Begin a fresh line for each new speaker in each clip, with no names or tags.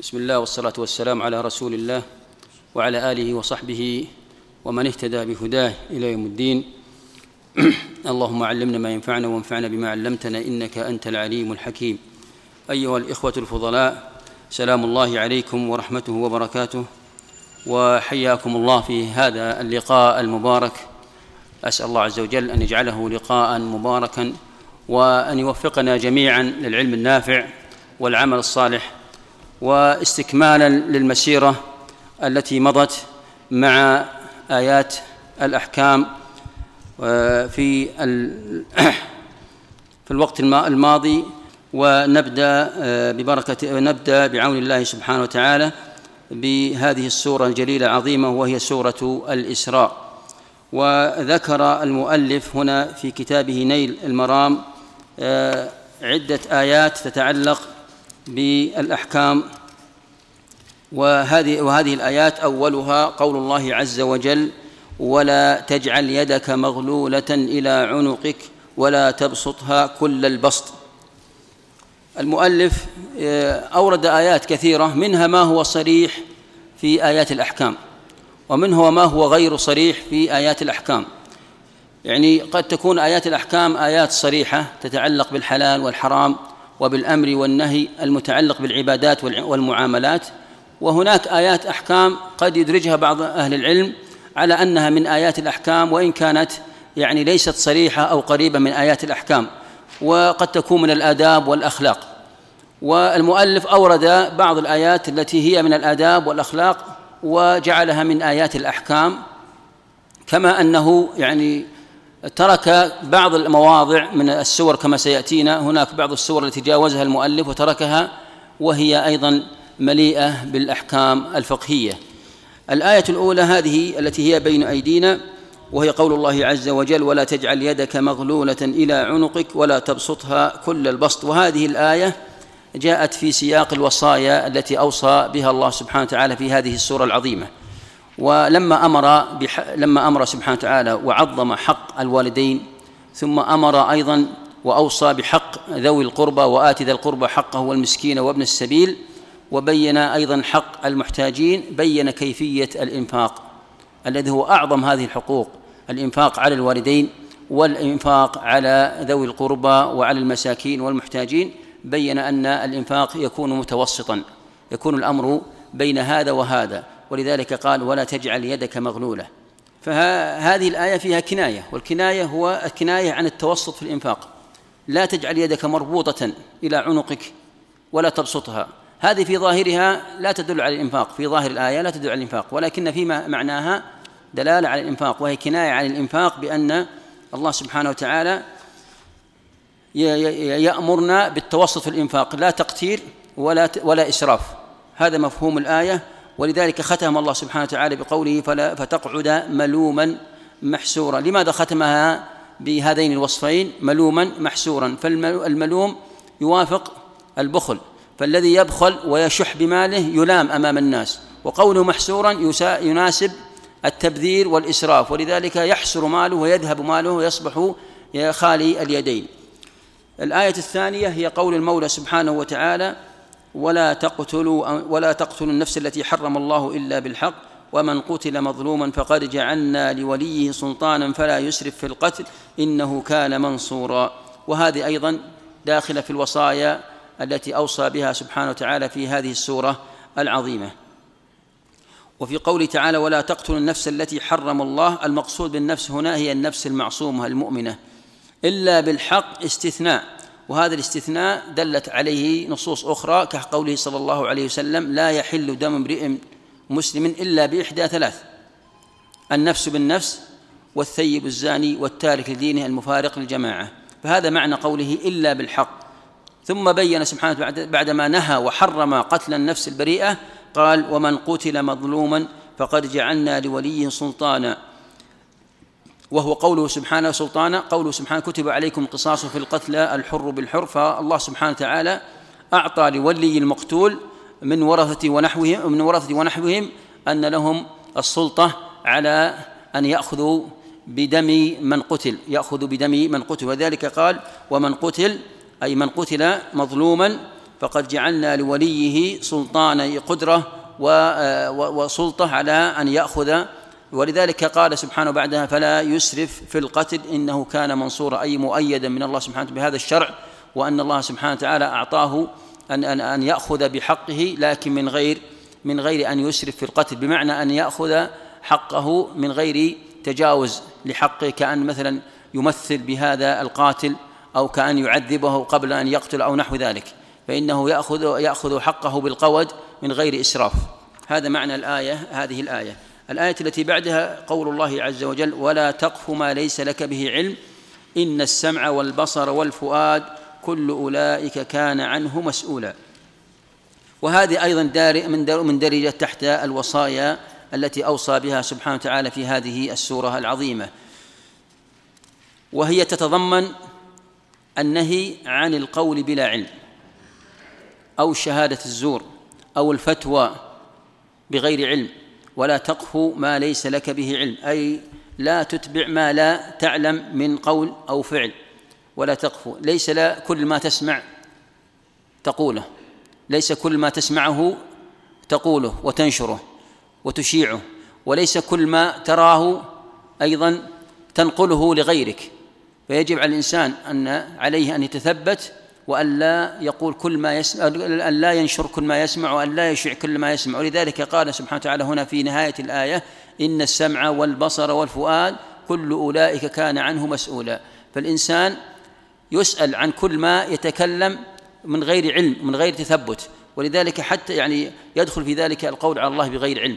بسم الله والصلاة والسلام على رسول الله وعلى آله وصحبه ومن اهتدى بهداه إلى يوم الدين. اللهم علمنا ما ينفعنا وانفعنا بما علمتنا إنك أنت العليم الحكيم. أيها الإخوة الفضلاء سلام الله عليكم ورحمته وبركاته. وحياكم الله في هذا اللقاء المبارك. أسأل الله عز وجل أن يجعله لقاء مباركا وأن يوفقنا جميعا للعلم النافع والعمل الصالح واستكمالا للمسيرة التي مضت مع آيات الأحكام في في الوقت الماضي ونبدأ ببركة نبدأ بعون الله سبحانه وتعالى بهذه السورة الجليلة العظيمة وهي سورة الإسراء. وذكر المؤلف هنا في كتابه نيل المرام عدة آيات تتعلق بالأحكام. وهذه وهذه الآيات أولها قول الله عز وجل ولا تجعل يدك مغلولة إلى عنقك ولا تبسطها كل البسط. المؤلف أورد آيات كثيرة منها ما هو صريح في آيات الأحكام ومنه ما هو غير صريح في آيات الأحكام. يعني قد تكون آيات الأحكام آيات صريحة تتعلق بالحلال والحرام وبالأمر والنهي المتعلق بالعبادات والمعاملات. وهناك آيات أحكام قد يدرجها بعض أهل العلم على أنها من آيات الأحكام وإن كانت يعني ليست صريحة أو قريبة من آيات الأحكام. وقد تكون من الآداب والأخلاق. والمؤلف أورد بعض الآيات التي هي من الآداب والأخلاق وجعلها من آيات الأحكام. كما أنه يعني ترك بعض المواضع من السور كما سيأتينا. هناك بعض السور التي جاوزها المؤلف وتركها وهي أيضا مليئة بالأحكام الفقهية. الآية الأولى هذه التي هي بين أيدينا وهي قول الله عز وجل ولا تجعل يدك مغلولة إلى عنقك ولا تبسطها كل البسط وهذه الآية جاءت في سياق الوصايا التي أوصى بها الله سبحانه وتعالى في هذه السورة العظيمة. ولما أمر. لما أمر سبحانه وتعالى وعظم حق الوالدين ثم أمر أيضا وأوصى بحق ذوي القربى وات ذا القربى حقه والمسكين وابن السبيل وبين أيضا حق المحتاجين بين كيفية الإنفاق الذي هو أعظم هذه الحقوق الإنفاق على الوالدين والإنفاق على ذوي القربى وعلى المساكين والمحتاجين بين أن الإنفاق يكون متوسطا يكون الأمر بين هذا وهذا ولذلك قال ولا تجعل يدك مغلولة. فهذه الآية فيها كناية والكناية هو الكناية عن التوسط في الإنفاق. لا تجعل يدك مربوطة إلى عنقك ولا تبسطها. هذه في ظاهرها لا تدل على الإنفاق في ظاهر الآية لا تدل على الإنفاق ولكن في معناها دلالة على الإنفاق وهي كناية عن الإنفاق بأن الله سبحانه وتعالى يأمرنا بالتوسط في الإنفاق لا تقتير ولا ولا إسراف. هذا مفهوم الآية ولذلك ختم الله سبحانه وتعالى بقوله فلا فتقعد ملوما محسورا. لماذا ختمها بهذين الوصفين؟ ملوما محسورا. فالملوم يوافق البخل فالذي يبخل ويشح بماله يلام أمام الناس وقوله محسورا يناسب التبذير والإسراف ولذلك يحسر ماله ويذهب ماله ويصبح خالي اليدين. الآية الثانية هي قول المولى سبحانه وتعالى ولا تقتلوا ولا تقتلوا النفس التي حرم الله إلا بالحق ومن قتل مظلوما فقد جعلنا لوليه سلطانا فلا يسرف في القتل إنه كان منصورا. وهذه أيضا داخلة في الوصايا التي أوصى بها سبحانه وتعالى في هذه السورة العظيمة. وفي قوله تعالى ولا تقتلوا النفس التي حرم الله المقصود بالنفس هنا هي النفس المعصومة المؤمنة. إلا بالحق استثناء. وهذا الاستثناء دلت عليه نصوص أخرى كقوله صلى الله عليه وسلم لا يحل دم امرئ مسلم إلا بإحدى ثلاث النفس بالنفس والثيب الزاني والتارك لدينه المفارق للجماعة. فهذا معنى قوله إلا بالحق. ثم بين سبحانه بعدما نهى وحرم قتل النفس البريئة قال ومن قتل مظلوما فقد جعلنا لوليه سلطانا. وهو قوله سبحانه سلطانا قوله سبحانه كتب عليكم القصاص في القتلى الحر بالحر فالله سبحانه وتعالى أعطى لولي المقتول من ورثة ونحوهم من ورثة ونحوهم أن لهم السلطة على أن يأخذوا بدم من قتل يأخذ بدم من قتل. وذلك قال ومن قتل أي من قتل مظلوما فقد جعلنا لوليه سلطان قدرة وسلطة على أن يأخذ ولذلك قال سبحانه بعدها فلا يسرف في القتل إنه كان منصورا أي مؤيدا من الله سبحانه بهذا الشرع وأن الله سبحانه وتعالى أعطاه أن أن أن يأخذ بحقه لكن من غير من غير أن يسرف في القتل بمعنى أن يأخذ حقه من غير تجاوز لحقه كأن مثلا يمثل بهذا القاتل أو كأن يعذبه قبل أن يقتل أو نحو ذلك فإنه يأخذ يأخذ حقه بالقود من غير إسراف. هذا معنى الآية هذه الآية. الآية التي بعدها قول الله عز وجل ولا تقف ما ليس لك به علم إن السمع والبصر والفؤاد كل أولئك كان عنه مسؤولا وهذه أيضا دار من من درجة تحت الوصايا التي أوصى بها سبحانه وتعالى في هذه السورة العظيمة. وهي تتضمن النهي عن القول بلا علم أو شهادة الزور أو الفتوى بغير علم. ولا تقف ما ليس لك به علم. أي لا تتبع ما لا تعلم من قول أو فعل. ولا تقف ليس لا كل ما تسمع تقوله. ليس كل ما تسمعه تقوله وتنشره وتشيعه. وليس كل ما تراه أيضا تنقله لغيرك. فيجب على الإنسان أن عليه أن يتثبت وأن لا يقول كل ما يسمع أن لا ينشر كل ما يسمع وأن لا يشيع كل ما يسمع. ولذلك قال سبحانه وتعالى هنا في نهاية الآية إن السمع والبصر والفؤاد كل أولئك كان عنه مسؤولا. فالإنسان يسأل عن كل ما يتكلم من غير علم من غير تثبت. ولذلك حتى يعني يدخل في ذلك القول على الله بغير علم.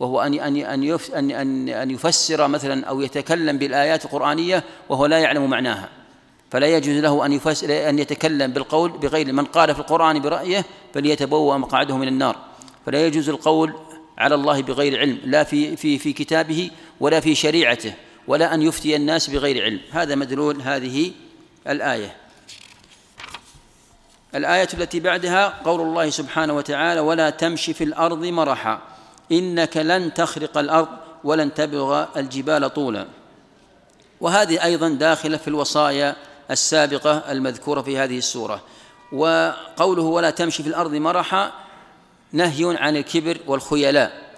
وهو أن أن أن أن أن يفسر مثلا أو يتكلم بالآيات القرآنية وهو لا يعلم معناها. فلا يجوز له أن يفسر أن يتكلم بالقول بغير من قال في القرآن برأيه فليتبوأ مقعده من النار. فلا يجوز القول على الله بغير علم لا في في في كتابه ولا في شريعته ولا أن يفتي الناس بغير علم. هذا مدلول هذه الآية. الآية التي بعدها قول الله سبحانه وتعالى ولا تمشي في الأرض مرحا إنك لن تخرق الأرض ولن تبلغ الجبال طولا. وهذه أيضا داخلة في الوصايا السابقة المذكورة في هذه السورة. وقوله ولا تمشي في الأرض مرحا نهي عن الكبر والخيلاء.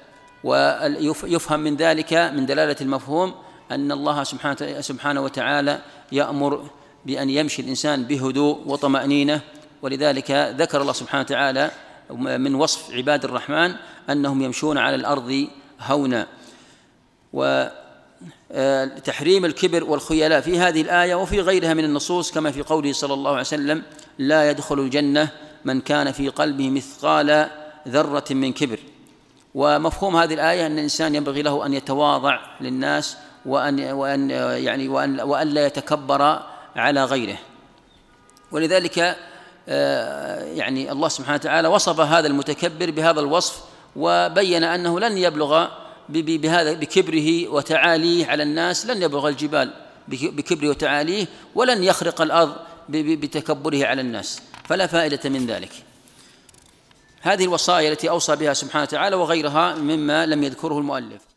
ويفهم من ذلك من دلالة المفهوم أن الله سبحانه سبحانه وتعالى يأمر بأن يمشي الإنسان بهدوء وطمأنينة. ولذلك ذكر الله سبحانه وتعالى من وصف عباد الرحمن أنهم يمشون على الأرض هونا. وتحريم الكبر والخيلاء في هذه الآية وفي غيرها من النصوص كما في قوله صلى الله عليه وسلم لا يدخل الجنة من كان في قلبه مثقال ذرة من كبر. ومفهوم هذه الآية أن الإنسان ينبغي له أن يتواضع للناس وأن وأن يعني وأن وأن لا يتكبر على غيره. ولذلك آه، يعني الله سبحانه وتعالى وصف هذا المتكبر بهذا الوصف وبين أنه لن يبلغ بهذا بكبره وتعاليه على الناس لن يبلغ الجبال بكبره وتعاليه ولن يخرق الأرض بتكبره على الناس. فلا فائدة من ذلك. هذه الوصايا التي أوصى بها سبحانه وتعالى وغيرها مما لم يذكره المؤلف.